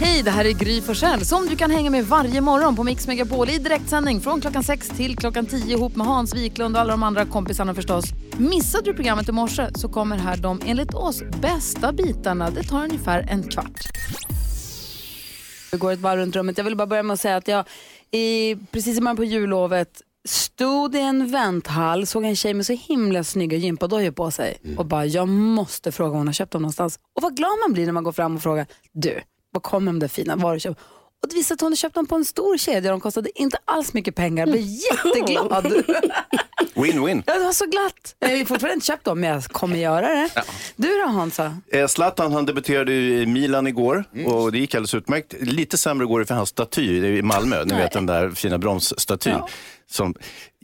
Hej, det här är Gry Forssell som du kan hänga med varje morgon på Mix Megapol i direktsändning från klockan 6 till klockan 10 ihop med Hans Wiklund och alla de andra kompisarna förstås. Missade du programmet i morse så kommer här de enligt oss bästa bitarna. Det tar ungefär en kvart. Vi går ett varv runt rummet. Jag vill bara börja med att säga att jag i, precis i början på jullovet stod i en vänthall, såg en tjej med så himla snygga gympadojor på sig och bara, jag måste fråga om hon har köpt dem någonstans. Och vad glad man blir när man går fram och frågar, du, vad kommer de där fina varor Och det visade att hon hade köpt dem på en stor kedja, de kostade inte alls mycket pengar, jag blev jätteglad. Win-win. Jag var så glatt. Jag har fortfarande inte köpt dem, men jag kommer göra det. Du då Hansa? Eh, Zlatan han debuterade i Milan igår och det gick alldeles utmärkt. Lite sämre går det för hans staty i Malmö, ni vet den där fina bronsstatyn. Som,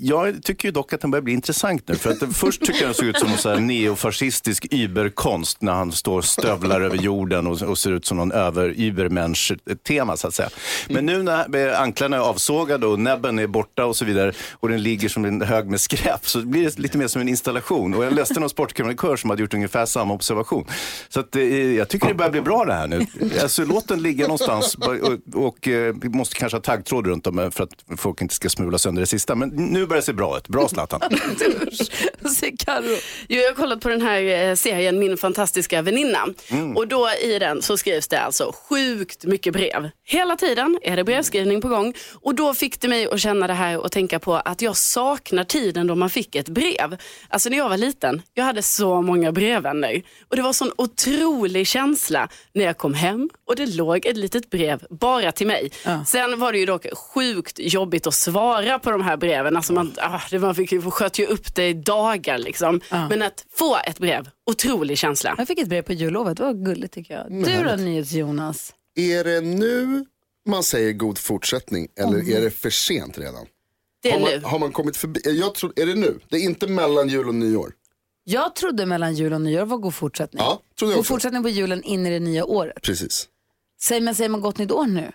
jag tycker ju dock att den börjar bli intressant nu. För att först tycker jag den såg ut som en så neofascistisk überkonst när han står och stövlar över jorden och, och ser ut som någon över-übermensch-tema så att säga. Men nu när anklarna är avsågade och näbben är borta och så vidare och den ligger som en hög med skräp så blir det lite mer som en installation. Och jag läste någon sportkrönikör som hade gjort ungefär samma observation. Så att, eh, jag tycker det börjar bli bra det här nu. Alltså, låt den ligga någonstans och, och och eh, vi måste kanske ha taggtråd runt om eh, för att folk inte ska smula sönder det sista. Men nu börjar det se bra ut. Bra Zlatan. Jo, jag har kollat på den här eh, serien Min fantastiska väninna. Och då i den så skrivs det alltså sjukt mycket brev. Hela tiden är det brevskrivning på gång. Och då fick det mig att känna det här och tänka på att jag saknar tiden då man fick ett brev. Alltså när jag var liten, jag hade så många brevvänner. Och det var sån otrolig känsla när jag kom hem och det låg ett litet brev bara till mig. Sen var det ju dock sjukt jobbigt att svara på de här breven. Alltså man, ah, det, man fick sköt ju upp det i dagar liksom. Men att få ett brev, otrolig känsla. Jag fick ett brev på jullovet, det var gulligt tycker jag. Du då NyhetsJonas? Är det nu man säger god fortsättning eller är det för sent redan? Det är har, nu. man, har man kommit förbi? Jag tror, är det nu? Det är inte mellan jul och nyår? Jag trodde mellan jul och nyår var god fortsättning. Ja, trodde jag god också. fortsättning på julen in i det nya året. Precis. Säger man, säger man gott nytt år nu?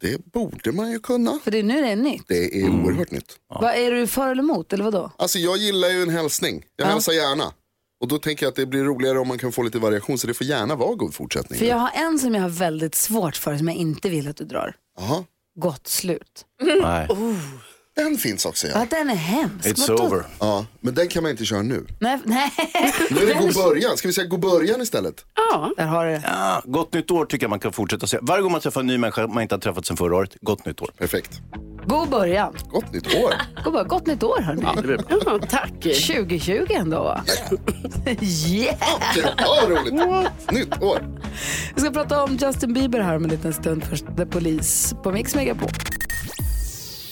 Det borde man ju kunna. För det är nu det är nytt. Det är oerhört nytt. Vad Är du för eller emot eller vadå? Alltså jag gillar ju en hälsning. Jag hälsar gärna. Och då tänker jag att det blir roligare om man kan få lite variation. Så det får gärna vara god fortsättning. För jag har en som jag har väldigt svårt för som jag inte vill att du drar. Jaha. Gott slut. Nej, Den finns också ja. Ja, den är hemsk. it's Vadå? over. ja. Men den kan man inte köra nu. Nej, nej. Nu är det god början. Ska vi säga god början istället? Ja. Där har du det. Ja, gott nytt år tycker jag man kan fortsätta säga. Varje gång man träffar en ny människa man inte har träffat sedan förra året, gott nytt år. Perfekt. God början. Gott nytt år. God början. Gott nytt år hörni. Det blir bra. Ja, tack. 2020 ändå va? yeah! Ja, roligt. Nytt år. Vi ska prata om Justin Bieber här om en liten stund. Först The Police på Mix Megapol.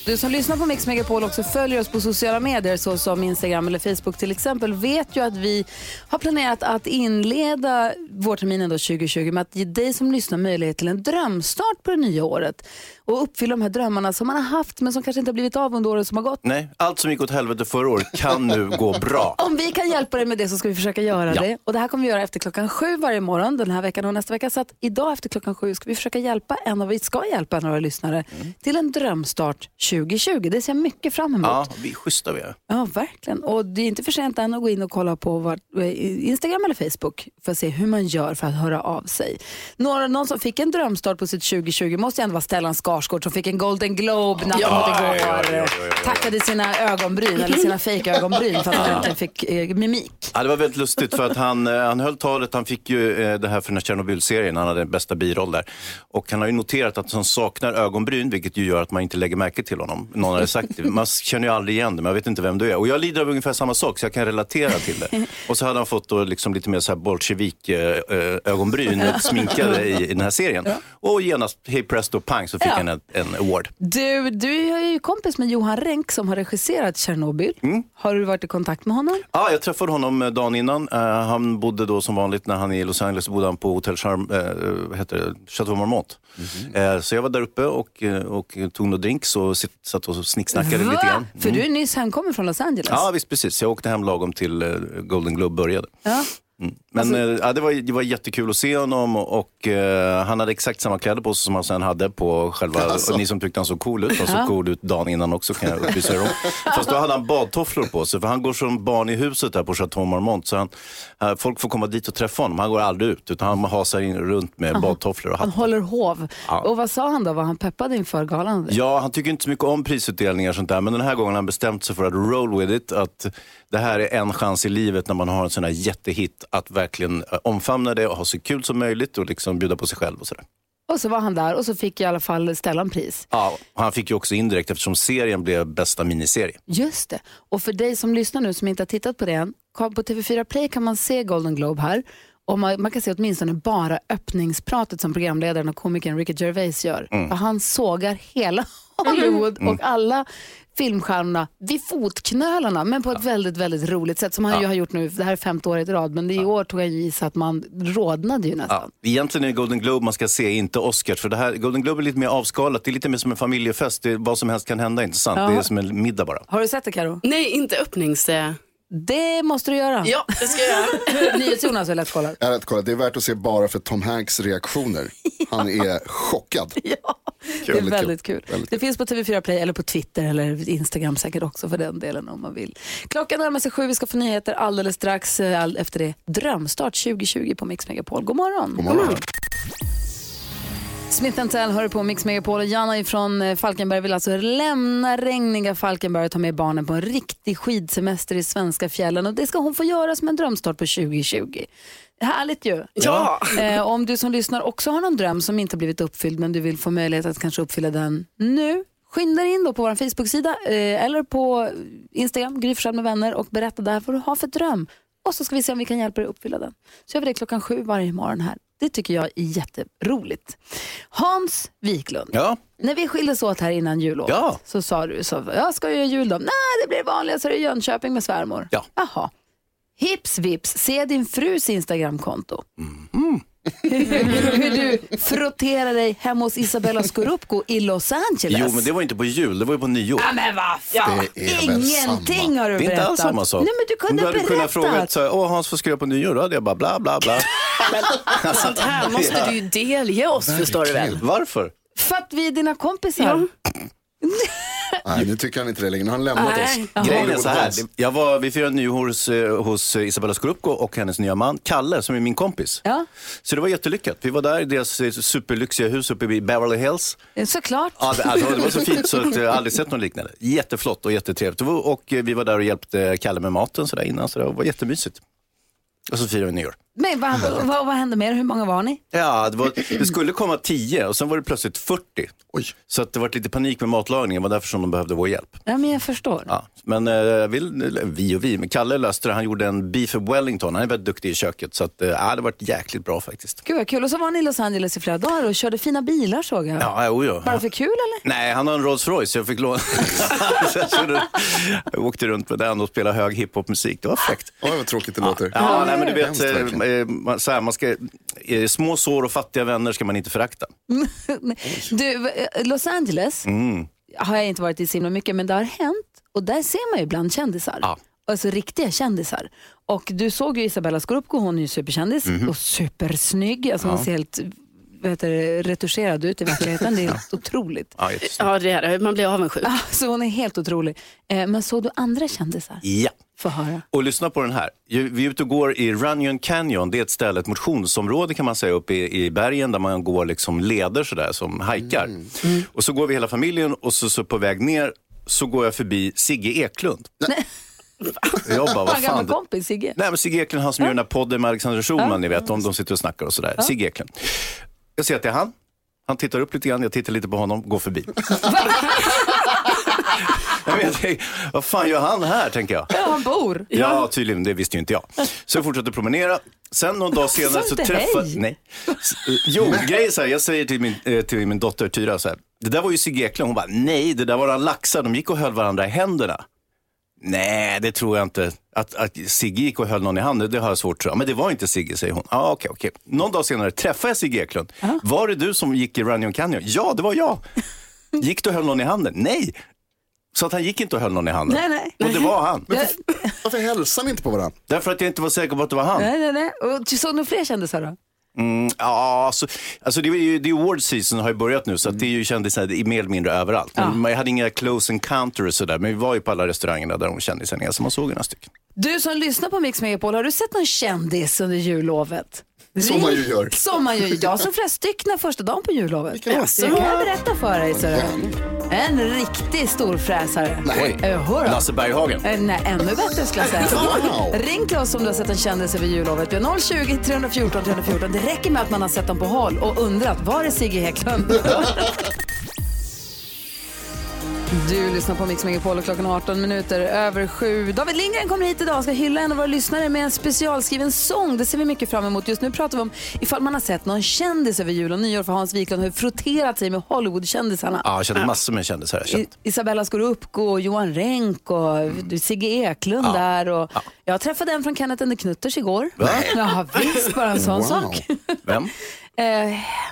Du som lyssnar på Mix Megapol också följer oss på sociala medier såsom Instagram eller Facebook till exempel vet ju att vi har planerat att inleda vårterminen då 2020 med att ge dig som lyssnar möjlighet till en drömstart på det nya året och uppfylla de här drömmarna som man har haft men som kanske inte har blivit av under året som har gått. Nej, allt som gick åt helvete förra året kan nu gå bra. Om vi kan hjälpa dig med det så ska vi försöka göra Ja. det. Och det här kommer vi göra efter klockan sju varje morgon den här veckan och nästa vecka. Så att idag efter klockan sju ska vi försöka hjälpa en av, vi ska hjälpa en av våra lyssnare till en drömstart 2020. Det ser jag mycket fram emot. Ja, vi är schyssta vi är. Ja, verkligen. Och det är inte för sent än att gå in och kolla på vart, eh, Instagram eller Facebook för att se hur man gör för att höra av sig. Några, någon som fick en drömstart på sitt 2020 måste ju ändå vara Stellan Skarsgård som fick en Golden Globe natten Ja, mot igår. ja, ja. Tackade sina ögonbryn, eller sina fejkögonbryn för att han äntligen fick eh, mimik. Ja, det var väldigt lustigt för att han, eh, han höll talet, han fick ju eh, det här för den här Tjernobyl-serien, han hade den bästa biroll där. Och han har ju noterat att han saknar ögonbryn, vilket ju gör att man inte lägger märke till honom. Någon hade sagt det. Man känner ju aldrig igen det, men jag vet inte vem du är. Och jag lider av ungefär samma sak, så jag kan relatera till det. Och så hade han fått då liksom lite mer så här bolsjevik-ögonbryn sminkade i, i den här serien. Och genast, hej presto, pang, så fick Ja. han en, en award. Du, du är ju kompis med Johan Renck som har regisserat Tjernobyl. Mm. Har du varit i kontakt med honom? Ja, jag träffade honom eh, dagen innan. Eh, han bodde då som vanligt när han är i Los Angeles, bodde han på Hotel Charm, uh, heter det? Chateau Marmont. Eh, så jag var där uppe och, eh, och tog några drinks och satt och snicksnackade lite grann. För du är nyss hemkommen från Los Angeles. Ja, visst precis. Jag åkte hem lagom till eh, Golden Globe började. Ja. Men Alltså- ja, det, var, det var jättekul att se honom och, och eh, han hade exakt samma kläder på sig som han sen hade på själva, Alltså. ni som tyckte han såg cool ut, han såg cool ut dagen innan också kan jag upplysa er om. Fast då hade han badtofflor på sig, för han går som barn i huset där på Chateau Marmont. Så han, eh, folk får komma dit och träffa honom, han går aldrig ut, utan han hasar in runt med badtofflor och Han hatt. håller hov. Ja. Och vad sa han då? Var han peppad inför galan? Ja, han tycker inte så mycket om prisutdelningar och sånt där, men den här gången har han bestämt sig för att roll with it. Att det här är en chans i livet när man har en sån här jättehit att verkligen eh, omfamna det och ha så kul som möjligt och liksom bjuda på sig själv och sådär. Och så var han där och så fick i alla fall Stellan pris. Ja, han fick ju också indirekt eftersom serien blev bästa miniserie. Just det. Och för dig som lyssnar nu som inte har tittat på det än, på TV4 Play kan man se Golden Globe här. Och man, man kan se åtminstone bara öppningspratet som programledaren och komikern Ricky Gervais gör. Mm. För han sågar hela Hollywood och alla filmstjärnorna vid fotknölarna men på ett väldigt, väldigt roligt sätt som han ju har gjort nu. Det här är femte året i rad men i år tog jag ju i så att man rodnade ju nästan. Ja, egentligen är det Golden Globe man ska se, inte Oscars. För det här, Golden Globe är lite mer avskalat, det är lite mer som en familjefest. Det är, vad som helst kan hända, inte sant? Ja. Det är som en middag bara. Har du sett det Karo? Nej, inte öppnings... Det måste du göra. Ja, det ska jag göra. NyhetsJonas har lätt kollar. Jag har rätt kollat, det är värt att se bara för Tom Hanks reaktioner. Han är chockad. Ja, det är Väldigt kul. kul. Väldigt Det finns på TV4 Play eller på Twitter eller Instagram säkert också för den delen om man vill. Klockan närmar sig sju, vi ska få nyheter alldeles strax. eh, all- Efter det Drömstart 2020 på Mix Megapol. God morgon! God morgon. Smith Tell hör på Mix Megapol och Janna från eh, Falkenberg vill alltså lämna regniga Falkenberg och ta med barnen på en riktig skidsemester i svenska fjällen och det ska hon få göra som en drömstart på 2020. Härligt ju! Ja. Eh, om du som lyssnar också har någon dröm som inte har blivit uppfylld men du vill få möjlighet att kanske uppfylla den nu. Skynda dig in då på vår Facebook-sida eh, eller på Instagram, Gry med vänner och berätta där vad du har för dröm. Och så ska vi se om vi kan hjälpa dig uppfylla den. Så gör vi det klockan sju varje morgon här. Det tycker jag är jätteroligt. Hans Wiklund, Ja, när vi skildes åt här innan jullov Ja. så sa du så, jag ska göra jul då. Nej, det blir vanligast så är det Jönköping med svärmor. Ja. Jaha. Hips vips, se din frus Instagramkonto. Mm. Hur du frotterar dig hemma hos Isabella Scorupco i Los Angeles. jo men det var inte på jul, det var ju på nyår. Ja, men vad fan, Det är väl ingenting samma. har du Det är berättat. inte alls samma sak. Nej, men du kunde du hade kunnat fråga, berättat. så här, Åh, Hans, vad ska jag göra på nyår? Då hade jag bara bla bla bla. Sånt här måste du ju delge oss, förstår du väl? Varför? För att vi är dina kompisar. Nej, nu tycker han inte det längre. Nu har han lämnat Nej. oss. Grejen är så här, jag var, vi firade nyår hos, eh, hos Isabella Scorupco och hennes nya man Kalle som är min kompis. Ja, Så det var jättelyckat. Vi var där i deras eh, superlyxiga hus uppe i Beverly Hills. såklart. Ja, det, alltså, det var så fint så att jag aldrig sett något liknande. Jätteflott och jättetrevligt. Och, och eh, vi var där och hjälpte Kalle med maten så där innan, så det var jättemysigt. Och så firade vi nyår. Men vad, vad, vad hände mer? Hur många var ni? Ja, det, var, det skulle komma 10 och sen var det plötsligt 40. Oj. Så att det var lite panik med matlagningen, det var därför som de behövde vår hjälp. Ja, men jag förstår. Ja, men eh, vill, vi och vi, men Kalle löste det. Han gjorde en beef Wellington. Han är väldigt duktig i köket. Så att, eh, ja, det har varit jäkligt bra faktiskt. Gud vad kul. Och så var ni i Los Angeles i flera dagar och körde fina bilar såg jag. Ja, jo, jo. Bara för kul eller? Nej, han har en Rolls Royce så jag fick låna. så jag, körde, jag åkte runt med den och spelade hög hiphopmusik. Det var fräckt. Oj, vad tråkigt det låter. Ja, nej, men du vet, Hemskt, eh, man, så här, man ska, eh, små sår och fattiga vänner ska man inte förakta. Du, eh, Los Angeles Mm. har jag inte varit i så himla mycket men det har hänt och där ser man ju ibland kändisar. Ja. Alltså riktiga kändisar. Och du såg ju Isabella Scorupco, hon är ju superkändis Mhm. och supersnygg. Alltså hon ser helt heter det, retuscherad ut i verkligheten. Det är helt otroligt. Ja. Ja, det är det. Man blir avundsjuk. Ah, Så hon är helt otrolig. Eh, men såg du andra kändisar? ja. Få höra. Och lyssna på den här. Vi är ute och går i Runyon Canyon. Det är ett ställe, ett motionsområde kan man säga uppe i, i bergen där man går liksom leder sådär som hajkar. Och så går vi hela familjen och så, så på väg ner så går jag förbi Sigge Eklund. Jag bara, vad fan. kompis Sigge. Nej, men Sigge Eklund, han som gör den här podden med Alexander Schulman, ni vet, de, de sitter och snackar och sådär. Sigge Eklund. Jag ser att det är han. Han tittar upp lite grann, jag tittar lite på honom, går förbi. jag vet, vad fan gör han här, tänker jag. Ja, han bor. Ja, tydligen. Det visste ju inte jag. Så jag fortsatte promenera. Sen någon dag senare så inte träffade... hej? Nej. Jo, grejen så här, jag säger till min, eh, till min dotter Tyra så här. Det där var ju Sigge Eklund. Hon bara, nej, det där var några laxar. De gick och höll varandra i händerna. Nej, det tror jag inte. Att, att Sigge gick och höll någon i handen, det har jag svårt att tro. Men det var inte Sigge, säger hon. Ah, okej, okej. Någon dag senare träffade jag Sigge Eklund. Var det du som gick i Runyon Canyon? Ja, det var jag. Gick du och höll någon i handen? Nej. Så att han gick inte och höll någon i handen. Nej, nej. Och det var han. Det- Varför hälsar ni inte på varandra? Därför att jag inte var säker på att det var han. Nej, nej, nej. Och du såg nog fler kändisar då? Mm, ja, alltså, alltså det, är ju, det är award season har ju börjat nu så det är ju kändisar mer eller mindre överallt. Men man hade inga close encounters och sådär, men vi var ju på alla restaurangerna där de kändisarna är, så man såg några stycken. Du som lyssnar på Mix Megapol, har du sett någon kändis under jullovet? Som man ju gör. Som man ju Jag såg flera stycken första dagen på jullovet. Då? Det kan jag berätta för dig. Så en riktig storfräsare. Nej. Eh. Lasse Berghagen. Eh, Nej, ännu bättre skulle jag säga. Wow. Ring till oss om du har sett en kändis över jullovet. Vi har 020 314 314. Det räcker med att man har sett dem på håll och undrat, var är Sigge Eklund? Du lyssnar på Mix Megapol och klockan är 18 minuter över sju. David Lindgren kommer hit idag och ska hylla en av våra lyssnare med en specialskriven sång. Det ser vi mycket fram emot. Just nu pratar vi om ifall man har sett någon kändis över jul och nyår för Hans Wiklund har ju frotterat sig med Hollywoodkändisarna. Ja, jag kände massor med kändisar. Jag I-. Isabella Scorupco Johan Renck och Sigge Eklund där. Och Jag träffade en från Kenneth and Knutters igår. Va? Ja, visst, bara en sån Wow. sak. Vem? Eh,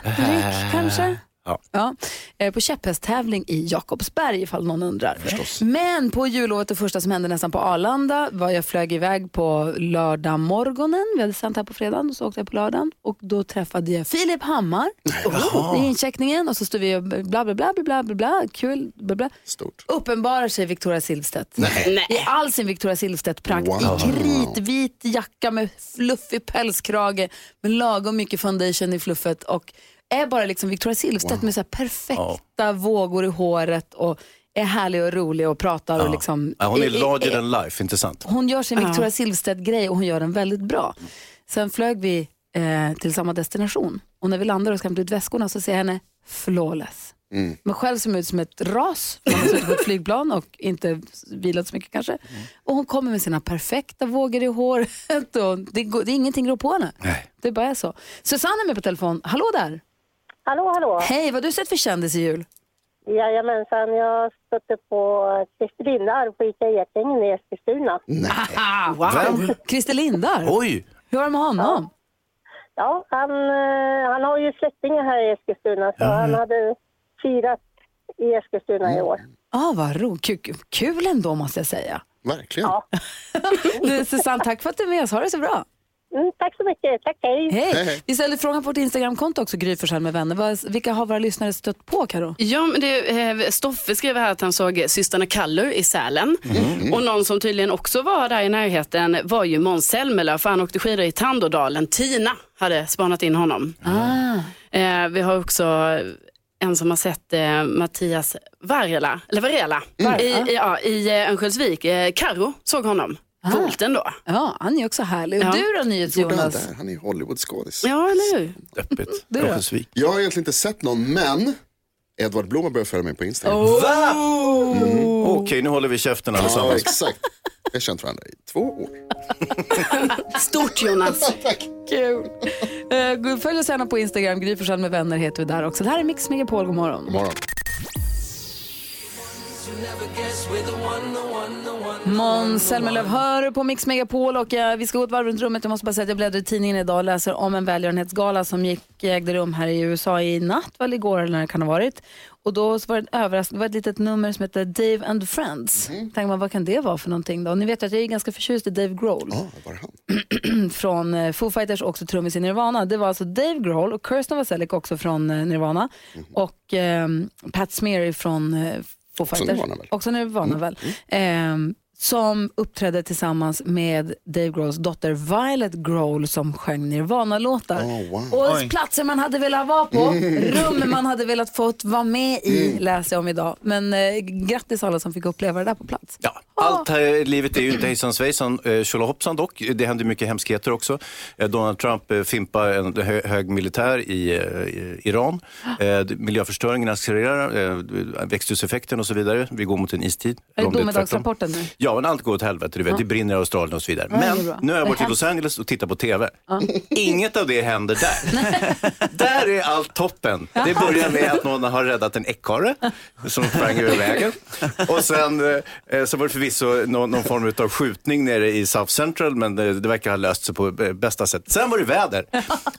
Henrik kanske? Ja. Ja, eh, på käpphästtävling i Jakobsberg ifall någon undrar. Men på jullovet, det första som hände nästan på Arlanda var jag flög iväg på lördag morgonen. Vi hade sänt här på fredagen och så åkte jag på lördagen. Och då träffade jag Filip Hammar i incheckningen och så stod vi och bla bla bla bla bla bla, bla kul bla bla. Stort. Uppenbarar sig Victoria Silvstedt. Nej. I all sin Victoria Silvstedt-prakt. Wow. I kritvit jacka med fluffig pälskrage med lagom mycket foundation i fluffet och är bara liksom Victoria Silvstedt med så här perfekta vågor i håret och är härlig och rolig och pratar och liksom. Ja, hon är larger than life, inte sant? hon gör sin Victoria Silvstedt-grej och hon gör den väldigt bra. Sen flög vi eh, till samma destination och när vi landar och ska hämta ut väskorna så ser jag henne flawless. Men själv ser ut som ett ras, för hon har suttit på ett flygplan och inte vilat så mycket kanske. Och hon kommer med sina perfekta vågor i håret och det, går, det är ingenting rår på henne. Nej. Det bara är så. Susanne är med på telefon. Hallå där! Hallå, hallå. Hej, vad har du sett för kändis i jul? Jajamensan, jag stötte på Christer Lindar på Ica Ekängen i Eskilstuna. Ah, wow! Christer Lindar, Oj! hur var det med honom? Ja, han, eh, han har ju släktingar här i Eskilstuna så han hade firat i Eskilstuna i år. Ah, vad ro. Kul, kul ändå måste jag säga. Verkligen. Ja. Du, Susanne, tack för att du är med oss. Ha det så bra. Mm, tack så mycket, tack hej. Hej. Vi ställde frågan på vårt Instagramkonto också, Gry med vänner. Vilka har våra lyssnare stött på, Karo? Ja, men det, eh, Stoffe skrev här att han såg systrarna Kallur i Sälen. Och någon som tydligen också var där i närheten var ju Måns Zelmerlöw, för han åkte skidor i Tandådalen. Tina hade spanat in honom. Ah. Eh, vi har också en som har sett eh, Mattias Varela, eller Varela i, i, ja, i eh, Örnsköldsvik. Eh, Karo såg honom. Coolt ändå. Ja, han är också härlig. Och Ja. du då, Gjorde han NyhetsJonas? där? Han är Hollywoodskådis. Ja, eller hur? Öppet. Du då? Örnsköldsvik. Jag har egentligen inte sett någon, men Edvard Blom har börjat följa mig på Instagram. Va? Okej, nu håller vi käften Ja, allesammans. exakt. Vi har känt varandra i två år. Stort Jonas. Kul. Uh, följ oss gärna på Instagram. Gry Forssell med vänner heter vi där också. Det här är Mix Megapol. God morgon. God morgon. Måns Zelmerlöw hör på Mix Megapol och eh, vi ska gå ett varv runt rummet. Jag måste bara säga att jag bläddrar i tidningen idag och läser om en välgörenhetsgala som gick, ägde rum här i USA i natt, väl igår eller när det kan ha varit. Och då så var det, överraskning, det var ett litet nummer som heter Dave and Friends. Tänker man, vad kan det vara för någonting då? Ni vet ju att jag är ganska förtjust i Dave Grohl Ja, var han? från eh, Foo Fighters och också trummis i Nirvana. Det var alltså Dave Grohl och Kirsten Vaselik också från eh, Nirvana och ehm, Pat Smear från eh, Foo Fighters. Nirvana väl? Också Nirvana väl. Ehm, som uppträdde tillsammans med Dave Grohls dotter Violet Grohl som sjöng Nirvana-låtar. Oh, wow. Och platser man hade velat vara på, rum man hade velat fått vara med i läser jag om idag. Men eh, grattis alla som fick uppleva det där på plats. Ja, allt här i livet är ju inte hejsan svejsan eh, tjolahoppsan dock. Det händer mycket hemskheter också. Eh, Donald Trump eh, fimpar en hö hög militär i, eh, i Iran. Eh, miljöförstöringen accelererar, eh, växthuseffekten och så vidare. Vi går mot en istid. Är det domedagsrapporten nu? Ja, men allt går åt helvete. Du vet, Det brinner i Australien och så vidare. Men nu har jag varit i Los Angeles och tittat på TV. Inget av det händer där. där är allt toppen. Det börjar med att någon har räddat en ekorre som sprang över vägen. Och sen eh, så var det förvisso någon, någon form av skjutning nere i South Central, men det, det verkar ha löst sig på eh, bästa sätt. Sen var det väder.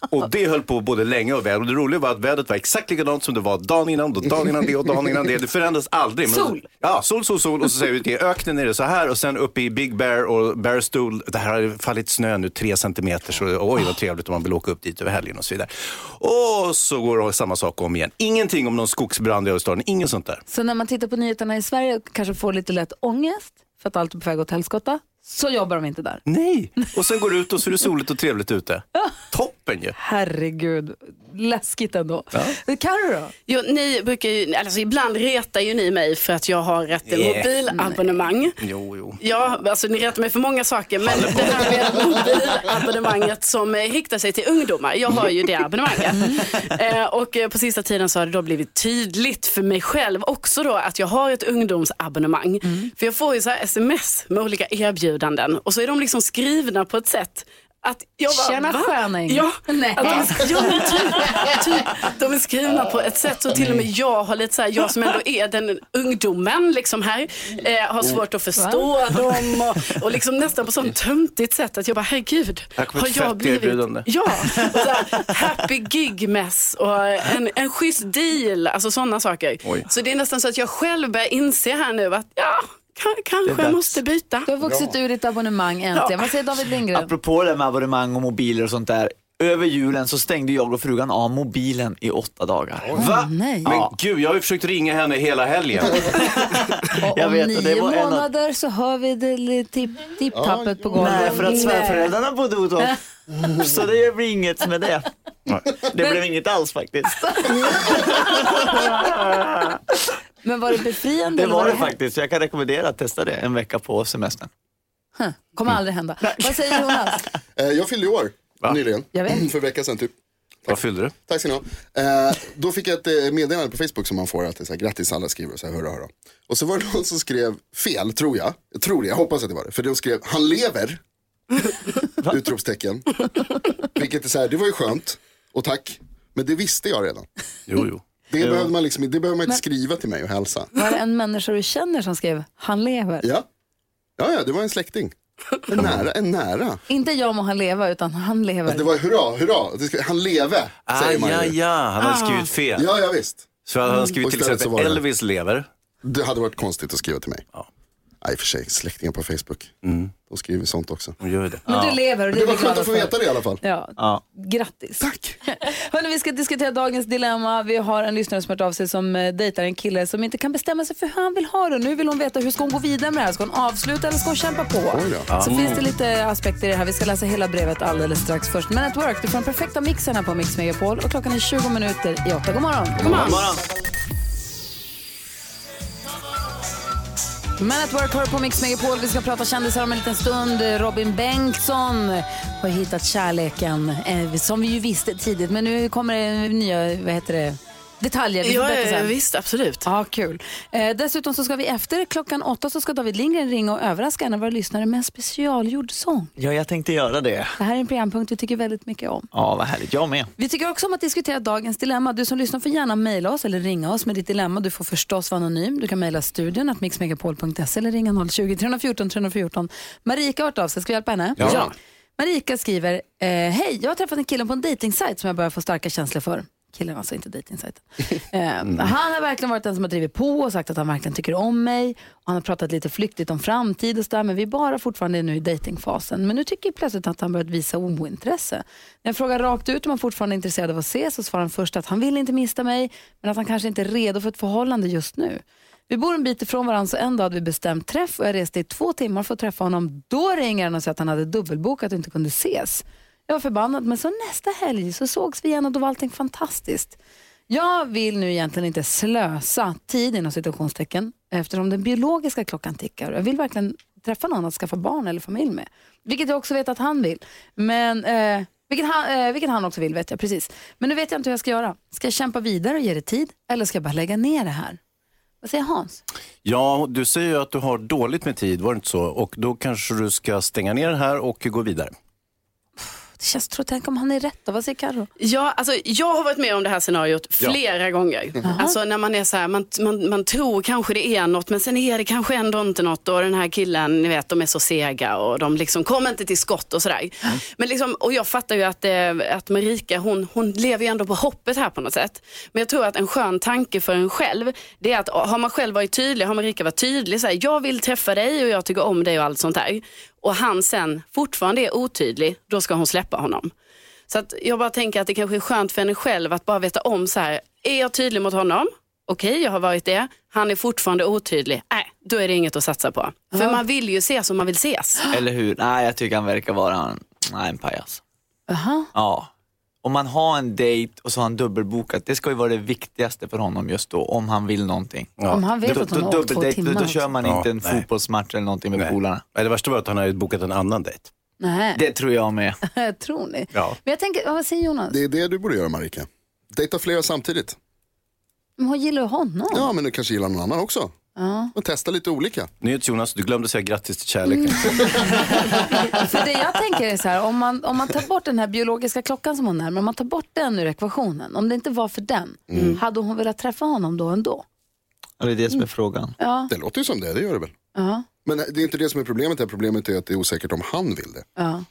Och det höll på både länge och väl. Och det roliga var att vädret var exakt likadant som det var dagen innan, och dagen innan det och dagen innan det. Det förändras aldrig. Men, Sol. Ja, sol, sol, sol. Och så säger vi till öknen är det så här och sen uppe i Big Bear och Barstool, det här har fallit snö nu tre centimeter så oj vad trevligt om man vill åka upp dit över helgen och så vidare. Och så går det samma sak om igen. Ingenting om någon skogsbrand i Australien, inget sånt där. Så när man tittar på nyheterna i Sverige och kanske får lite lätt ångest för att allt är på väg åt helskotta, så jobbar de inte där. Nej, och sen går du ut och så är det soligt och trevligt ute. Toppen ju. Herregud, läskigt ändå. Ja. Carro då? Jo, ni brukar ju, alltså ibland retar ju ni mig för att jag har ett Yeah. mobilabonnemang. Jo, jo. Ja, alltså ni retar mig för många saker, men det här med mobilabonnemanget som eh, riktar sig till ungdomar. Jag har ju det abonnemanget. Eh, och eh, på sista tiden så har det då blivit tydligt för mig själv också då att jag har ett ungdomsabonnemang. För jag får ju så här sms med olika erbjudanden och så är de liksom skrivna på ett sätt att jag bara, Tjena va? sköning. Ja, Nej. att de, är, ja men typ, typ, de är skrivna på ett sätt så till och med jag har lite så här, jag som ändå är den ungdomen liksom här, eh, har svårt att förstå dem och, och liksom nästan på sånt töntigt sätt att jag bara herregud, Här kommer har ett jag fett blivit, erbjudande. ja, och så här, happy gig mess och en, en schysst deal, alltså sådana saker. Oj. Så det är nästan så att jag själv börjar inse här nu att ja, kanske jag måste byta. Du har vuxit ur ditt abonnemang äntligen. Vad säger David Lindgren? Apropå det med abonnemang och mobiler och sånt där. Över julen så stängde jag och frugan av mobilen i åtta dagar. Va? Nej. Men gud, jag har ju försökt ringa henne hela helgen. Och Jag om vet, nio en av- månader så hör vi det lite tipp, tipptappet på golvet. Nej, för att svärföräldrarna bodde hos oss. Så det blir inget med det. Det blev inget alls faktiskt. Men var det befriande? Det eller var det hem- faktiskt. Så jag kan rekommendera att testa det en vecka på semestern. Huh. Kommer aldrig hända. Vad säger Jonas? Eh, jag fyllde i år nyligen, Jag vet. för en vecka sedan typ. Vad fyllde du? Tack ska ni ha. Eh, då fick jag ett eh, meddelande på Facebook som man får att det är så här, grattis alla skriver och så här, hurra hurra. Och så var det någon som skrev fel, tror jag. Jag tror det, jag hoppas att det var det. För de skrev, han lever! Utropstecken. Vilket är så här, det var ju skönt. Och tack. Men det visste jag redan. Jo, jo. Det behöver man, liksom, det behöver man inte skriva till mig och hälsa. Var det en människa du känner som skrev han lever? Ja, ja, ja det var en släkting. En nära, en nära. Inte jag må han leva utan han lever. Det var hurra, hurra. Det han leve, Ah, säger man ja, ju. ja, han hade skrivit fel. Ja, ja visst. Så han hade skrivit till exempel var det- Elvis lever. Det hade varit konstigt att skriva till mig. Ja. Nej, i och för sig, släktingar på Facebook. De skriver sånt också. De gör det. Men du lever och det Det är var vi skönt att få veta det i alla fall. Ja. Ja. Grattis. Tack. Hörrni, vi ska diskutera dagens dilemma. Vi har en lyssnare som har hört av sig som eh, dejtar en kille som inte kan bestämma sig för hur han vill ha det. Nu vill hon veta hur ska hon gå vidare med det här. Ska hon avsluta eller ska hon kämpa på? Oj då. Så finns det lite aspekter i det här. Vi ska läsa hela brevet alldeles strax. Först Men at Work, du får den perfekta mixen här på Mix Megapol och klockan är 20 minuter i åtta. God morgon. God morgon. Men at Work hör på Mix Megapol. Vi ska prata kändisar om en liten stund. Robin Bengtsson har hittat kärleken, eh, som vi ju visste tidigt. Men nu kommer det nya, vad heter det, detaljer. Vi får Ja, ja, visst, absolut. Ja, kul. Eh, dessutom så ska vi efter klockan åtta så ska David Lindgren ringa och överraska en av våra lyssnare med en specialgjord sång. ja, jag tänkte göra det. Det här är en programpunkt vi tycker väldigt mycket om. Ja, vad härligt. Jag med. Vi tycker också om att diskutera dagens dilemma. Du som lyssnar får gärna mejla oss eller ringa oss med ditt dilemma. Du får förstås vara anonym. Du kan mejla studion att mixmegapol.se eller ringa 020-314 314. Marika har hört av sig. Ska vi hjälpa henne? Ja. Marika skriver, eh, hej, jag har träffat en kille på en dejtingsajt som jag börjar få starka känslor för. Killen alltså, inte dejtingsajten. Eh, Han har verkligen varit den som har drivit på och sagt att han verkligen tycker om mig. Och han har pratat lite flyktigt om framtid och sådär, men vi är bara fortfarande nu i dejtingfasen. Men nu tycker jag plötsligt att han börjat visa ointresse. När jag frågar rakt ut om han fortfarande är intresserad av att ses så svarar han först att han vill inte mista mig, men att han kanske inte är redo för ett förhållande just nu. Vi bor en bit ifrån varandra så en dag hade vi bestämt träff och jag reste i två timmar för att träffa honom. Då ringer han och säger att han hade dubbelbokat och inte kunde ses. Jag var förbannad men så nästa helg så sågs vi igen och då var allting fantastiskt. Jag vill nu egentligen inte slösa tid inom situationstecken eftersom den biologiska klockan tickar. Jag vill verkligen träffa någon att skaffa barn eller familj med. Vilket jag också vet att han vill. Men, eh, vilket, han, eh, vilket han också vill vet jag precis. Men nu vet jag inte hur jag ska göra. Ska jag kämpa vidare och ge det tid eller ska jag bara lägga ner det här? Vad säger Hans? Ja, du säger ju att du har dåligt med tid, var det inte så? Och då kanske du ska stänga ner det här och gå vidare. Det känns, tror, tänk om han är rätt då? Vad säger Carro? Ja, alltså, jag har varit med om det här scenariot flera gånger. Alltså när man är så här, man, man, man tror kanske det är något men sen är det kanske ändå inte något och den här killen, ni vet, de är så sega och de liksom kommer inte till skott och sådär. Men liksom, och jag fattar ju att, eh, att Marika, hon, hon lever ju ändå på hoppet här på något sätt. Men jag tror att en skön tanke för en själv, det är att har man själv varit tydlig, har Marika varit tydlig, så här, jag vill träffa dig och jag tycker om dig och allt sånt där. Och han sen fortfarande är otydlig, då ska hon släppa honom. Så att jag bara tänker att det kanske är skönt för henne själv att bara veta om så här, är jag tydlig mot honom? Okej, jag har varit det. Han är fortfarande otydlig. Nej, då är det inget att satsa på. För man vill ju ses om man vill ses. Eller hur? Nej, jag tycker han verkar vara en, nej, en pajas. Jaha. Ja. Om man har en dejt och så har han dubbelbokat, det ska ju vara det viktigaste för honom just då, om han vill någonting. Om han vet Då, att hon har åkt två dubbeldejt, då, timmar. då kör man Ja, inte en nej. fotbollsmatch eller någonting med Nej. polarna. Nej, Det värsta var att han hade bokat en annan dejt. Nej, Det tror jag med. tror ni? Ja. Men jag tänker, vad säger Jonas? Det är det du borde göra Marika. Dejta flera samtidigt. Men hon gillar ju honom. Ja, men du kanske gillar någon annan också. Och testa lite olika. Nyhets Jonas, du glömde säga grattis till kärleken. För det jag tänker är så här, om man, om man tar bort den här biologiska klockan som hon är, men om man tar bort den ur ekvationen, om det inte var för den, hade hon velat träffa honom då ändå? Och det är det som är frågan. Ja, Det låter ju som det, det gör det väl. ja, Men det är inte det som är problemet, här. problemet är att det är osäkert om han vill det. ja.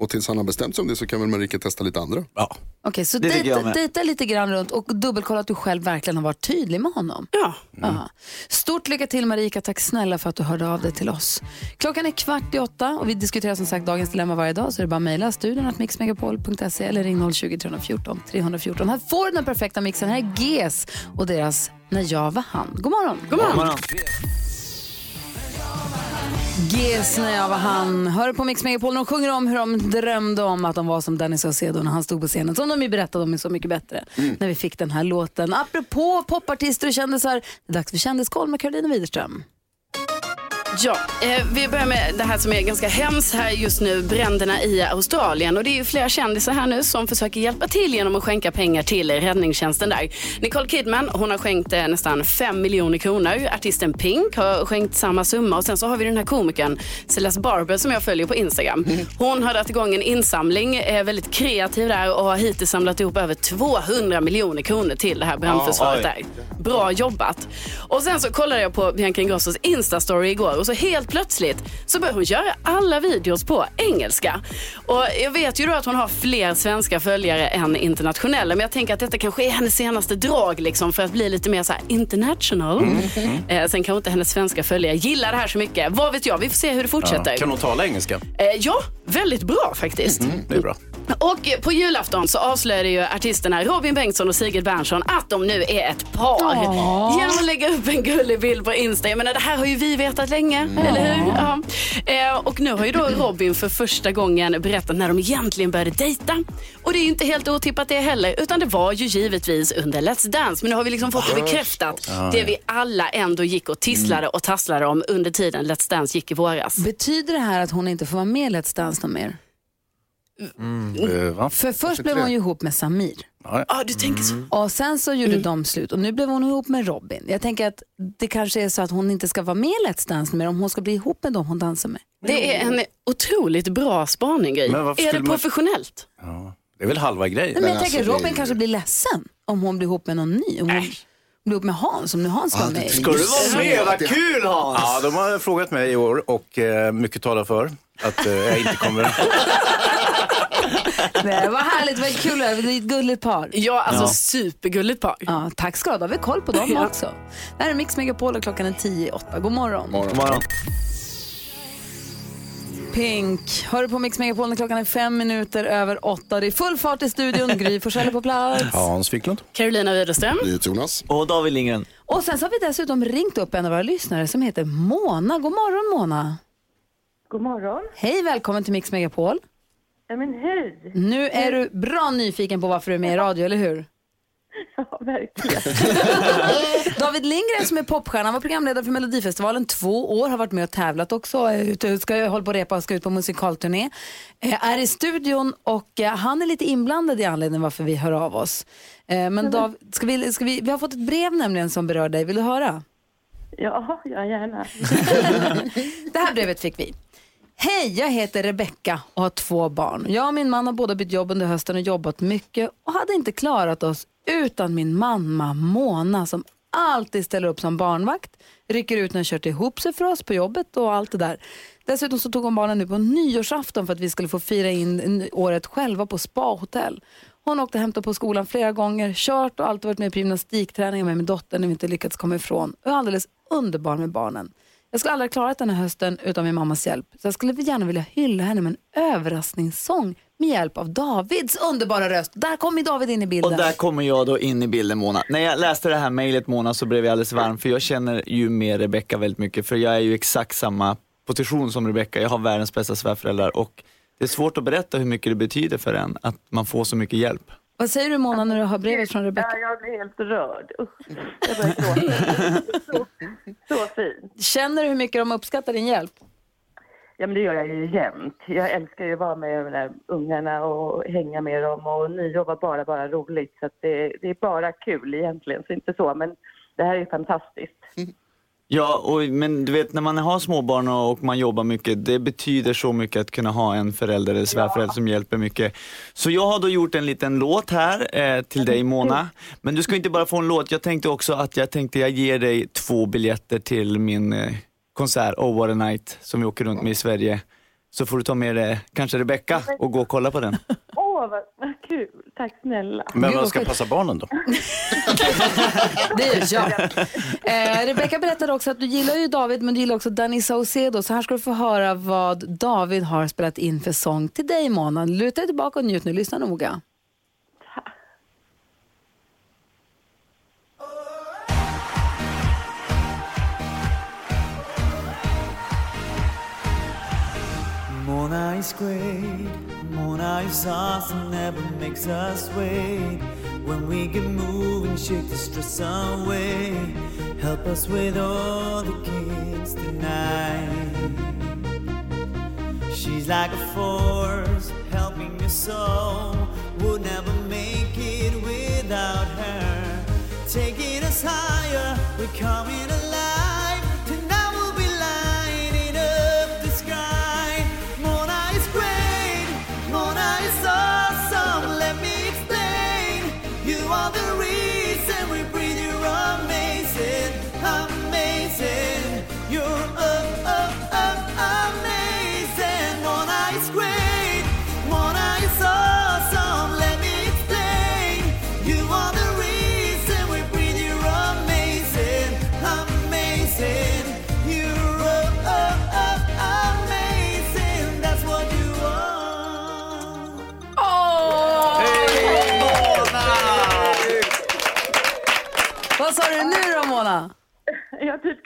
Och tills han har bestämt sig om det så kan väl Marika testa lite andra. Ja. Okej, så Det dejta, dejta lite grann runt och dubbelkolla att du själv verkligen har varit tydlig med honom. Ja. Ja. Stort lycka till Marika, tack snälla för att du hörde av dig till oss. Klockan är kvart i åtta och vi diskuterar som sagt dagens dilemma varje dag så är det bara att mejla studion att mixmegapol.se eller ring 020 314 314. Här får du den perfekta mixen. Här är GES och deras När jag var han. God morgon. God morgon. morgon. GES När jag var han. Hör på Mix Megapol. De sjunger om hur de drömde om att de var som Danny Saucedo när han stod på scenen. Som de ju berättade om i Så mycket bättre. När vi fick den här låten. Apropå popartister och kändisar. Det är dags för Kändiskoll med Karolina Widerström. Ja, eh, vi börjar med det här som är ganska hemskt här just nu, bränderna i Australien. Och det är ju flera kändisar här nu som försöker hjälpa till genom att skänka pengar till räddningstjänsten där. Nicole Kidman, hon har skänkt eh, nästan 5 miljoner kronor. Artisten Pink har skänkt samma summa. Och sen så har vi den här komikern Celeste Barber som jag följer på Instagram. Hon har dragit igång en insamling, är väldigt kreativ där och har hittills samlat ihop över 200 miljoner kronor till det här brandförsvaret där. Bra jobbat. Och sen så kollade jag på Bianca Ingrossos Insta-story igår och så helt plötsligt så börjar hon göra alla videos på engelska. Och jag vet ju då att hon har fler svenska följare än internationella men jag tänker att detta kanske är hennes senaste drag liksom för att bli lite mer så här international. Eh, sen kanske inte hennes svenska följare gillar det här så mycket. Vad vet jag, vi får se hur det fortsätter. Ja. Kan hon tala engelska? Eh, ja, väldigt bra faktiskt. Det är bra. Och på julafton så avslöjade ju artisterna Robin Bengtsson och Sigrid Bernson att de nu är ett par. Genom att lägga upp en gullig bild på Insta. Jag menar, det här har ju vi vetat länge, eller hur? Ja. Eh, och nu har ju då Robin för första gången berättat när de egentligen började dejta. Och det är ju inte helt otippat det heller, utan det var ju givetvis under Let's Dance. Men nu har vi liksom fått det bekräftat. Det vi alla ändå gick och tisslade och tasslade om under tiden Let's Dance gick i våras. Betyder det här att hon inte får vara med i Let's Dance någon mer? Eh, va? För först blev hon ju ihop med Samir. Ja, du tänker så. Och sen så gjorde de slut och nu blev hon ihop med Robin. Jag tänker att det kanske är så att hon inte ska vara med i Let's Dance mer om hon ska bli ihop med dem hon dansar med. Det är en otroligt bra spaning, Gry. Men Är det skulle man- professionellt? Det är väl halva grejen. Nej, men jag alltså, tänker är Robin ju- kanske blir ledsen om hon blir ihop med någon ny. Om hon blir ihop med Hans, om nu Hans Ja, vara med. Ska du vara med? Vad kul Hans! Ja, de har frågat mig i år och eh, mycket talar för att eh, jag inte kommer. Nej, vad härligt, vad kul, det är ett gulligt par. Ja, alltså supergulligt par. Ja, tack ska du ha, då har vi koll på dem Ja. också. Det här är Mix Megapol och klockan är tio i åtta. God morgon. Morgon. God morgon. Pink, hör du på Mix Megapol när klockan är fem minuter över åtta. Det är full fart i studion, Gry Forssell är på plats. Hans Wiklund. Carolina Widerström. Jonas. Och David Lindgren. Och sen så har vi dessutom ringt upp en av våra lyssnare som heter Mona. God morgon Mona. God morgon. Hej, välkommen till Mix Megapol. Ja, men hej. Nu är du bra nyfiken på varför du är med i radio, eller hur? Ja, verkligen. David Lindgren som är popstjärna var programledare för Melodifestivalen två år, har varit med och tävlat också, ute- ska hålla på att repa och ska ut på musikalturné. Eh, Är i studion och eh, han är lite inblandad i anledningen varför vi hör av oss. Eh, Men Dav, ska vi, ska vi, vi har fått ett brev nämligen som berör dig, vill du höra? Ja, ja, gärna. Det här brevet fick vi. Hej, jag heter Rebecka och har två barn. Jag och min man har båda bytt jobb under hösten och jobbat mycket och hade inte klarat oss utan min mamma Mona som alltid ställer upp som barnvakt, rycker ut när hon kört ihop sig för oss på jobbet och allt det där. Dessutom så tog hon barnen nu på nyårsafton för att vi skulle få fira in året själva på spahotell. Hon åkte och hämtade på skolan flera gånger, kört och alltid varit med på gymnastikträningar med min dotter när vi inte lyckats komma ifrån. Och är alldeles underbar med barnen. Jag skulle aldrig ha klarat den här hösten utan min mammas hjälp. Så jag skulle gärna vilja hylla henne med en överraskningssång med hjälp av Davids underbara röst. Där kommer David in i bilden. Och där kommer jag då in i bilden Mona. När jag läste det här mejlet Mona så blev jag alldeles varm för jag känner ju med Rebecca väldigt mycket för jag är ju exakt samma position som Rebecca. Jag har världens bästa svärföräldrar och det är svårt att berätta hur mycket det betyder för en att man får så mycket hjälp. Vad säger du Mona när du hör brevet från Rebecka? Ja, jag blir helt rörd. Usch, jag börjar så, så fint. Känner du hur mycket de uppskattar din hjälp? Ja, men det gör jag ju jämt. Jag älskar ju att vara med de där ungarna och hänga med dem och nyår var bara, bara roligt. Så att det, det är bara kul egentligen, så inte så, men det här är ju fantastiskt. Ja, och, men du vet när man har småbarn och, och man jobbar mycket, det betyder så mycket att kunna ha en förälder eller svärförälder som hjälper mycket. Så jag har då gjort en liten låt här eh, till dig Mona. Men du ska inte bara få en låt, jag tänkte också att jag tänkte jag ger dig två biljetter till min eh, konsert Oh What A Night som vi åker runt med i Sverige. Så får du ta med dig kanske Rebecca och gå och kolla på den. Åh, vad, vad kul. Tack snälla. Men vem vad ska passa barnen då? Det är jag. Eh, Rebecka berättade också att du gillar ju David men du gillar också Danny Saucedo. Så här ska du få höra vad David har spelat in för sång till dig Mona. Luta dig tillbaka och njut nu. Lyssna noga. Mona is great, Mona is awesome, never makes us wait. When we get moving, shake the stress away. Help us with all the kids tonight. She's like a force, helping your soul. Would never make it without her. Taking us higher, we're coming alive.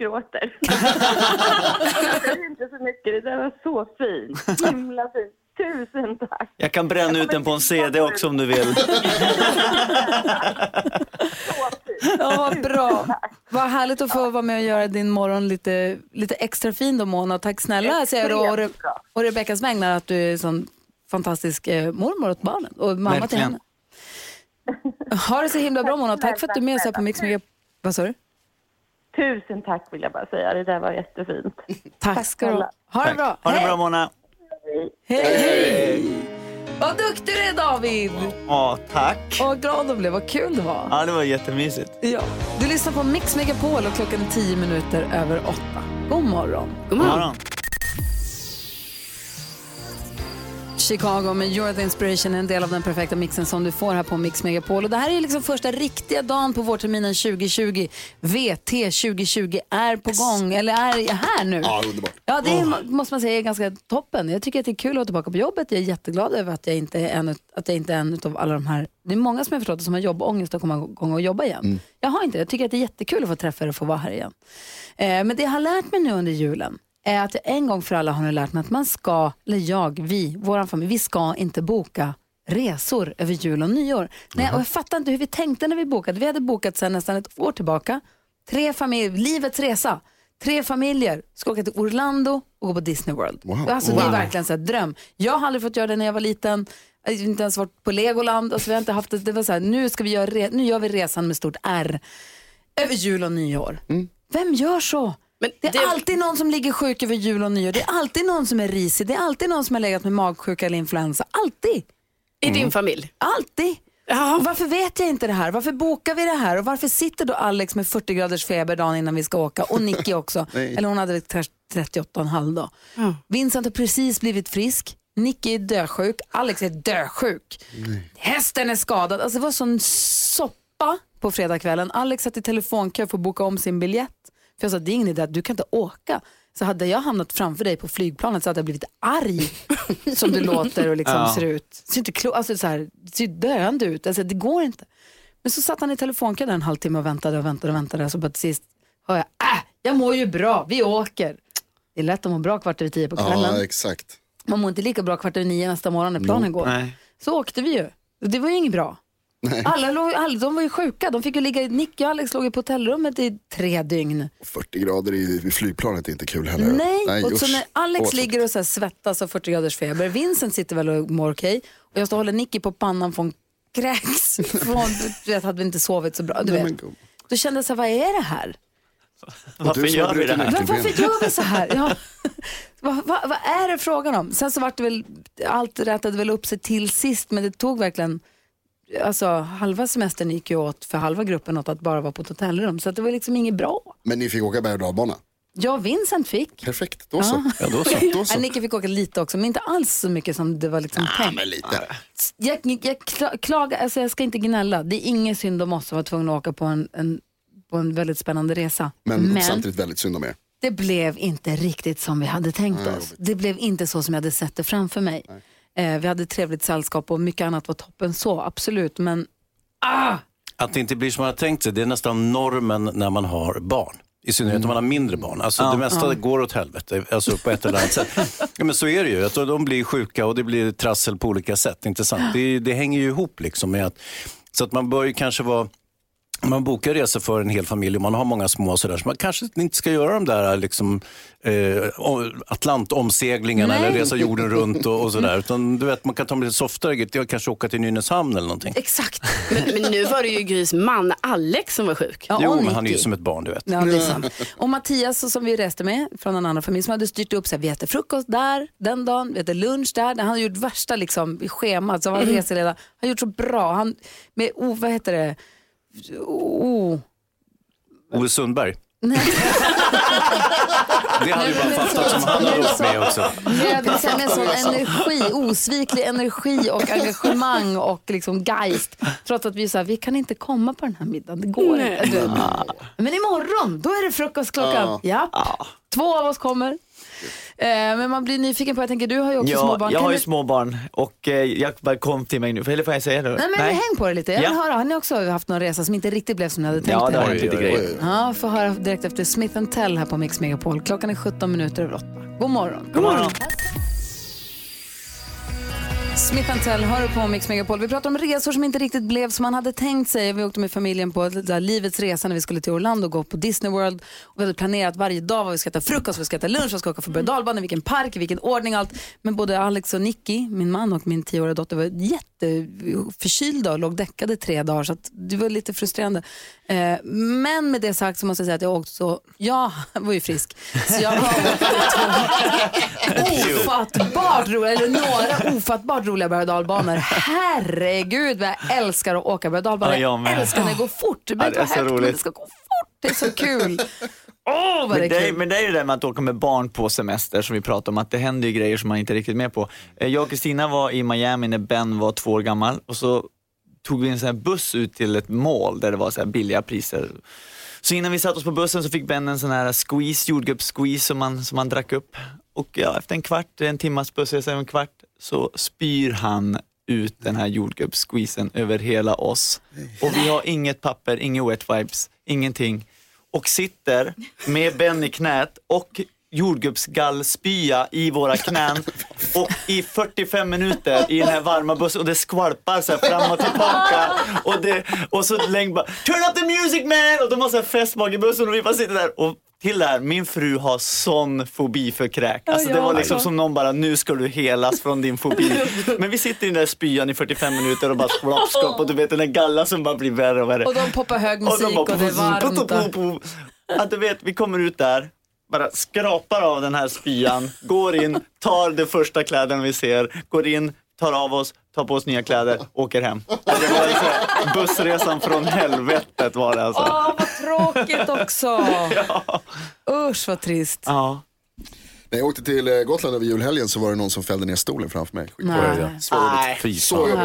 Jag typ gråter. jag är inte så mycket. Det var så fint. Himla fint. Tusen tack. Jag kan bränna ut den på en CD också om du vill. Ja, vad bra. Vad härligt att få vara med och göra din morgon lite, lite extra fin då Mona. Tack snälla säger jag och, Re- och Rebeckas vägnar att du är en sån fantastisk eh, mormor åt barnen och mamma till Verkligen. henne. Ha det så himla bra Mona. Tack för att du är med oss här på Mix Megapol. Vad sa du? Tusen tack vill jag bara säga. Det där var jättefint. Tack ska du ha. Ha det bra. Ha det Hej. bra Mona. Hej, hej. Vad duktig du är David. Ja, tack. Och vad glad du blev. Vad kul det var. Ja, det var jättemysigt. Ja. Du lyssnar på Mix Megapol och klockan är tio minuter över åtta. God morgon. God God morgon. Chicago med You're the Inspiration är en del av den perfekta mixen som du får här på Mix Megapol. Och det här är liksom första riktiga dagen på vårterminen 2020. VT 2020 är på gång, eller är här nu. Ja, underbart. Ja, det är, måste man säga är ganska toppen. Jag tycker att det är kul att vara tillbaka på jobbet. Jag är jätteglad över att jag inte är en, att jag inte är en av alla de här. Det är många som jag förstått som har jobbångest att komma igång och jobba igen. Jag har inte det. Jag tycker att det är jättekul att få träffa er och få vara här igen. Eh, men det jag har lärt mig nu under julen är att jag en gång för alla har nu lärt mig att man ska, eller jag, vi, vår familj, vi ska inte boka resor över jul och nyår. Nej, och jag fattar inte hur vi tänkte när vi bokade. Vi hade bokat sedan nästan ett år tillbaka. Tre familjer, livets resa. Tre familjer ska åka till Orlando och gå på Disney World. Wow. Alltså, Det är verkligen så här, dröm. Jag har aldrig fått göra det när jag var liten. Jag har inte ens varit på Legoland. Alltså, vi har inte haft det. det var så här, nu, ska vi göra re- nu gör vi resan med stort R. Över jul och nyår. Vem gör så? Men Det är alltid någon som ligger sjuk över jul och nyår. Det är alltid någon som är risig. Det är alltid någon som har legat med magsjuka eller influensa. Alltid. I din familj? Alltid. Och varför vet jag inte det här? Varför bokar vi det här? Och varför sitter då Alex med 40 graders feber dagen innan vi ska åka? Och Nicky också. Nej. Eller hon hade väl kanske 38,5 då. Vincent har precis blivit frisk. Nicky är dösjuk. Alex är dösjuk. Hästen är skadad. Alltså det var sån soppa på fredagskvällen. Alex satt i telefonkö för att boka om sin biljett. För jag sa, det är ingen idé, du kan inte åka. Så hade jag hamnat framför dig på flygplanet så hade jag blivit arg som du låter och liksom Ja. ser ut. Ser inte klo- alltså så här, ser döende ut. Alltså, det går inte. Men så satt han i telefonkö där en halvtimme och väntade och väntade och väntade. Så bara till sist hör jag, äh, jag mår ju bra, vi åker. Det är lätt att må bra kvart över tio på kvällen. Ja, exakt. Man mår inte lika bra kvart över nio nästa morgon när planen går. Nej. Så åkte vi ju. Och Det var ju inget bra. Alla, låg, alla de var ju sjuka. De fick ju ligga, i- Nicky och Alex låg ju på hotellrummet i tre dygn. 40 grader i, i flygplanet är inte kul heller. Nej, och så när Alex Åh, ligger och så här svettas av 40 graders feber, Vincent sitter väl och mår okej och jag står och håller Nicky på pannan från kräks. Från, du vet, hade vi inte sovit så bra. Du Nej, vet. Då kände jag så här, vad är det här? Varför gör vi det här? Var, varför gör vi så här? Ja. vad, vad, vad är det frågan om? Sen så vart det väl, allt rättade väl upp sig till sist, men det tog verkligen, alltså halva semestern gick ju åt för halva gruppen åt att bara vara på ett hotellrum, så att det var liksom inget bra. Men ni fick åka berg och dalbana? Och Vincent fick. Perfekt, då så. Ja, då så. Då så. Ja, Nicky fick åka lite också, men inte alls så mycket som det var liksom Ja, tänkt. men lite. Jag, jag kla- klagar, alltså jag ska inte gnälla. Det är ingen synd om oss att vara tvungna att åka på en, en, på en väldigt spännande resa. Men, samtidigt väldigt synd om er. det blev inte riktigt som vi hade tänkt Nej, oss. Det blev inte så som jag hade sett det framför mig. Eh, vi hade trevligt sällskap och mycket annat var toppen så, absolut. Men ah, Att det inte blir som man har tänkt sig, det är nästan normen när man har barn. I synnerhet om man har mindre barn. Alltså Ja. det mesta går åt helvete, alltså på ett eller annat sätt. Ja, men så är det ju, att de blir sjuka och det blir trassel på olika sätt. Inte sant? Det, det hänger ju ihop liksom med att, så att man bör ju kanske vara man bokar resor för en hel familj och man har många små och sådär, så man kanske inte ska göra de där liksom, eh, Atlantomseglingarna Nej. eller resa jorden runt och, och sådär. Utan du vet, man kan ta med lite softare. Jag kanske åka till Nynäshamn eller någonting. exakt. Men, men nu var det ju Grys man Alex som var sjuk. Ja, Jo, men han är ju som ett barn, du vet. Ja, det är sant. Och Mattias som vi reste med från en annan familj som hade styrt upp så här, vi äter frukost där den dagen, vi äter lunch där. Han hade gjort värsta liksom, i schemat, så han var reseledare. Han har gjort så bra. Han, med, oh, vad heter det? Oh. Ove Sundberg. Nej. Det hade ju bara fattat som han hade åkt med också. Vill säga med sån energi, osviklig energi och engagemang och liksom geist. Trots att vi sa vi kan inte komma på den här middagen, det går inte. Men imorgon, då är det frukost klockan. Ja. Två av oss kommer. Eh, men man blir nyfiken på, jag tänker du har ju också små Ja, barn. jag Kan har ju du- små barn och eh, jag bara kom till mig nu, eller får jag säga det? Nej men häng på det lite, jag vill Ja. höra. Har ni också haft någon resa som inte riktigt blev som ni hade tänkt Ja, det har hänt lite grejer. Ja, få höra direkt efter Smith Tell här på Mix Megapol. Klockan är 17 minuter över 8. God morgon. God morgon. Smith Tell hör på Mix Megapol. Vi pratar om resor som inte riktigt blev som man hade tänkt sig. Vi åkte med familjen på där livets resa när vi skulle till Orlando och gå på Disney World. Och vi hade planerat varje dag vad vi ska äta frukost, vad vi ska äta lunch, vad vi ska åka för berg och dalbana, vilken park, vilken ordning allt. Men både Alex och Nicky, min man och min tioåriga dotter var jätteförkylda och låg däckade tre dagar så att det var lite frustrerande. Eh, men med det sagt så måste jag säga att jag åkte så, jag var ju frisk. Så jag var ofattbart roliga, eller några ofattbart roliga berg och dalbanor. Herregud vad jag älskar att åka berg och dalbanor. Ja, jag älskar när det går fort. Det behöver det är inte så vara högt, men roligt. det ska gå fort. Det är så kul. Det Men det, kul. men det är ju det med att åka med barn på semester som vi pratar om, att det händer ju grejer som man inte är riktigt med på. Eh, Jag och Kristina var i Miami när Ben var två år gammal och så tog vi en sån här buss ut till ett mall där det var så här billiga priser. Så innan vi satte oss på bussen så fick Ben en sån här squeeze, jordgubbssqueeze som man, som man drack upp. Och ja, efter en kvart, en timmas bussresa, en kvart, så spyr han ut den här jordgubbssqueezen över hela oss. Och vi har inget papper, inga wet wipes, ingenting. Och sitter med Ben i knät och jordgubbsgallspya i våra knän och i 45 minuter i den här varma bussen och det skvalpar så här fram och tillbaka och, det, och så länge bara Turn up the music man! Och de har så här fest bak i bussen och vi bara sitter där och här, min fru har sån fobi för kräk. Alltså det var liksom som någon bara, nu ska du helas från din fobi. Men vi sitter i den där spyan i 45 minuter och bara skvapp, och du vet den där gallan som bara blir värre och värre. Och de poppar hög Och de musik bara och det är varmt. Att du vet, vi kommer ut där bara skrapar av den här spyan, går in, tar de första kläderna vi ser, går in, tar av oss, tar på oss nya kläder, åker hem. Det var liksom bussresan från helvetet var det alltså. Tråkigt också. Usch, vad trist. Ja. När jag åkte till eh, Gotland över julhelgen så var det någon som fällde ner stolen framför mig. Skit. Nej. Så jobbigt. Så jobbigt.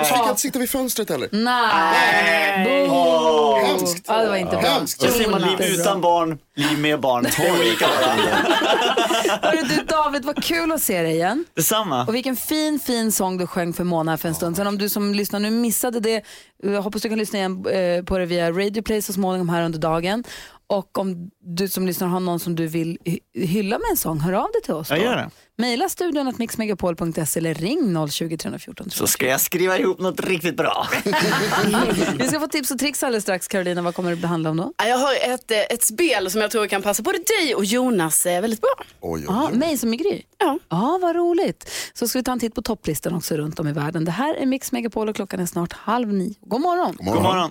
Och så fick jag inte sitta vid fönstret heller. Nej. Boo. Hemskt. Ja, det var inte bra. Hemskt. Så ser man liv utan barn, liv med barn. Det är olika. Hörru du David, vad kul att se dig igen. Detsamma. Och vilken fin, fin sång du sjöng för Mona för en stund sedan. Om du som lyssnar nu missade det, jag hoppas du kan lyssna igen eh, på det via Radio Play så småningom här under dagen. Och om du som lyssnar har någon som du vill hy- hylla med en sång, hör av dig till oss. Då. Jag gör det. Maila studion att mixmegapol.se eller ring 020 314 Så ska jag skriva ihop något riktigt bra. Vi ska få tips och tricks alldeles strax. Carolina, vad kommer det handla om då? Jag har ett, eh, ett spel som jag tror kan passa både dig och Jonas eh, väldigt bra. Oj, oj. mig som är Gry? Ja. Ja, vad roligt. Så ska vi ta en titt på topplistan också runt om i världen. Det här är Mix Megapol och klockan är snart halv nio. God morgon! God morgon. God morgon.